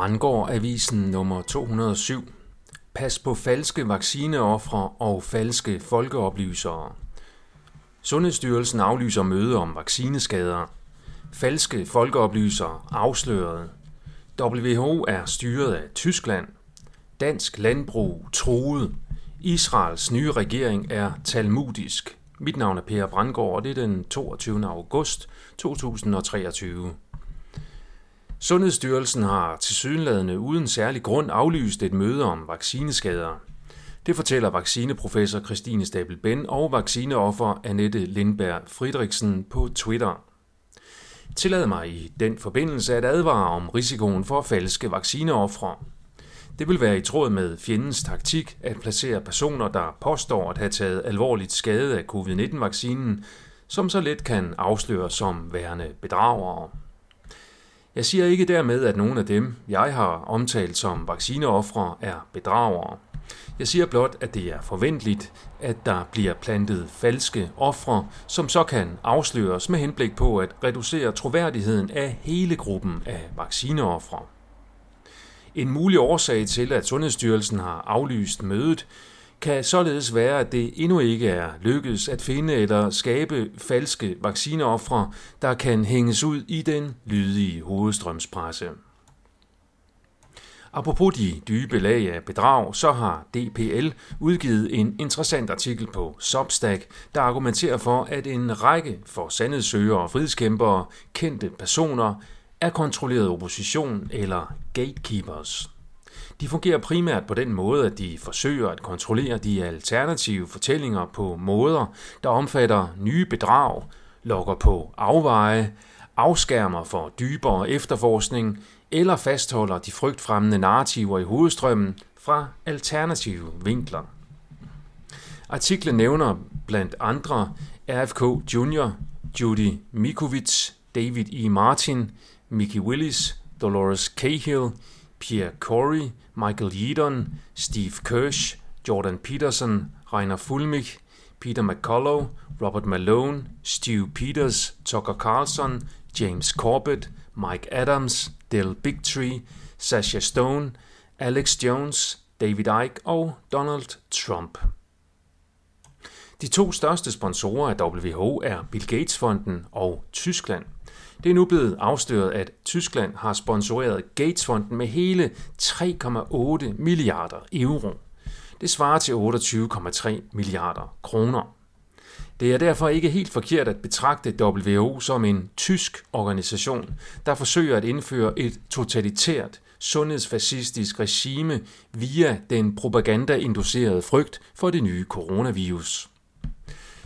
Brandgård Avisen nummer 207. Pas på falske vaccineoffre og falske folkeoplysere. Sundhedsstyrelsen aflyser møde om vaccineskader. Falske folkeoplysere afsløret. WHO er styret af Tyskland. Dansk landbrug truet. Israels nye regering er talmudisk. Mit navn er Per Brandgård, og det er den 22. august 2023. Sundhedsstyrelsen har tilsyneladende uden særlig grund aflyst et møde om vaccineskader. Det fortæller vaccineprofessor Christine Stabel Ben og vaccineoffer Annette Lindberg Friedrichsen på Twitter. Tillad mig i den forbindelse at advare om risikoen for falske vaccineoffre. Det vil være i tråd med fjendens taktik at placere personer, der påstår at have taget alvorligt skade af covid-19-vaccinen, som så let kan afsløres som værende bedragere. Jeg siger ikke dermed, at nogen af dem, jeg har omtalt som vaccineoffre, er bedragere. Jeg siger blot, at det er forventeligt, at der bliver plantet falske ofre, som så kan afsløres med henblik på at reducere troværdigheden af hele gruppen af vaccineoffre. En mulig årsag til, at Sundhedsstyrelsen har aflyst mødet, kan således være, at det endnu ikke er lykkedes at finde eller skabe falske vaccineoffre, der kan hænges ud i den lydige hovedstrømspresse. Apropos de dybe lag af bedrag, så har DPL udgivet en interessant artikel på Substack, der argumenterer for, at en række for sandhedssøgere og frihedskæmpere, kendte personer, er kontrolleret opposition eller gatekeepers. De fungerer primært på den måde, at de forsøger at kontrollere de alternative fortællinger på måder, der omfatter nye bedrag, lokker på afveje, afskærmer for dybere efterforskning eller fastholder de frygtfremmende narrativer i hovedstrømmen fra alternative vinkler. Artiklen nævner blandt andre RFK Jr., Judy Mikovic, David E. Martin, Mickey Willis, Dolores Cahill, Pierre Corey, Michael Yeadon, Steve Kirsch, Jordan Peterson, Rainer Fulmich, Peter McCullough, Robert Malone, Stu Peters, Tucker Carlson, James Corbett, Mike Adams, Dale Bigtree, Sasha Stone, Alex Jones, David Icke og Donald Trump. De to største sponsorer af WHO er Bill Gates-fonden og Tyskland. Det er nu blevet afsløret, at Tyskland har sponsoreret Gates-fonden med hele 3,8 milliarder euro. Det svarer til 28,3 milliarder kroner. Det er derfor ikke helt forkert at betragte WHO som en tysk organisation, der forsøger at indføre et totalitært, sundhedsfascistisk regime via den propagandainducerede frygt for det nye coronavirus.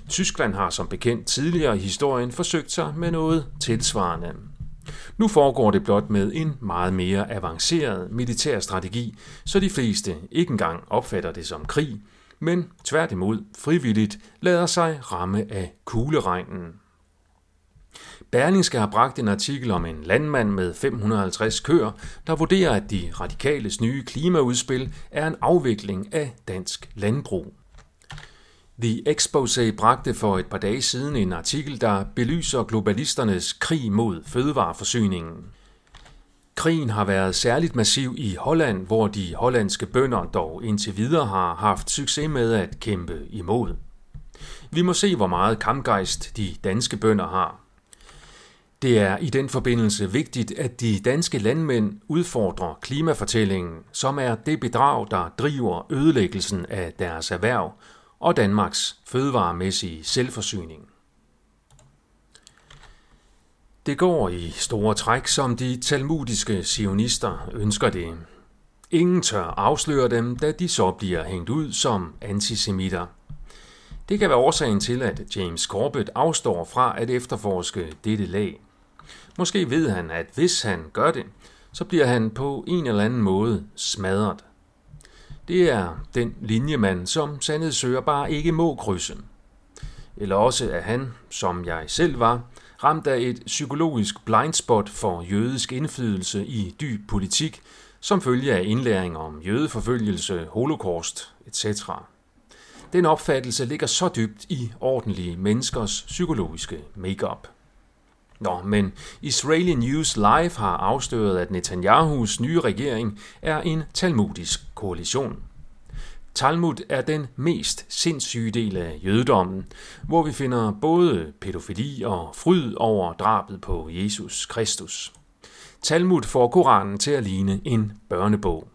Tyskland har som bekendt tidligere i historien forsøgt sig med noget tilsvarende. Nu foregår det blot med en meget mere avanceret militær strategi, så de fleste ikke engang opfatter det som krig, men tværtimod frivilligt lader sig ramme af kugleregnen. Berlingske har bragt en artikel om en landmand med 550 køer, der vurderer, at de radikales nye klimaudspil er en afvikling af dansk landbrug. The Expose bragte for et par dage siden en artikel, der belyser globalisternes krig mod fødevareforsyningen. Krigen har været særligt massiv i Holland, hvor de hollandske bønder dog indtil videre har haft succes med at kæmpe imod. Vi må se, hvor meget kampgejst de danske bønder har. Det er i den forbindelse vigtigt, at de danske landmænd udfordrer klimafortællingen, som er det bedrag, der driver ødelæggelsen af deres erhverv og Danmarks fødevaremæssige selvforsyning. Det går i store træk, som de talmudiske sionister ønsker det. Ingen tør afsløre dem, da de så bliver hængt ud som antisemitter. Det kan være årsagen til, at James Corbett afstår fra at efterforske dette lag. Måske ved han, at hvis han gør det, så bliver han på en eller anden måde smadret. Det er den linjemand, som sandhedssøger bare ikke må krydse. Eller også er han, som jeg selv var, ramt af et psykologisk blindspot for jødisk indflydelse i dyb politik, som følge af indlæring om jødeforfølgelse, holocaust etc. Den opfattelse ligger så dybt i ordentlige menneskers psykologiske makeup. Nå, men Israeli News Live har afsløret, at Netanyahus nye regering er en talmudisk koalition. Talmud er den mest sindssyge del af jødedommen, hvor vi finder både pædofili og fryd over drabet på Jesus Kristus. Talmud får Koranen til at ligne en børnebog.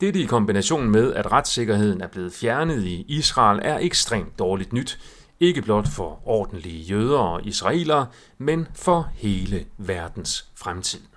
Dette i kombination med, at retssikkerheden er blevet fjernet i Israel, er ekstremt dårligt nyt, ikke blot for ordentlige jøder og israelere, men for hele verdens fremtid.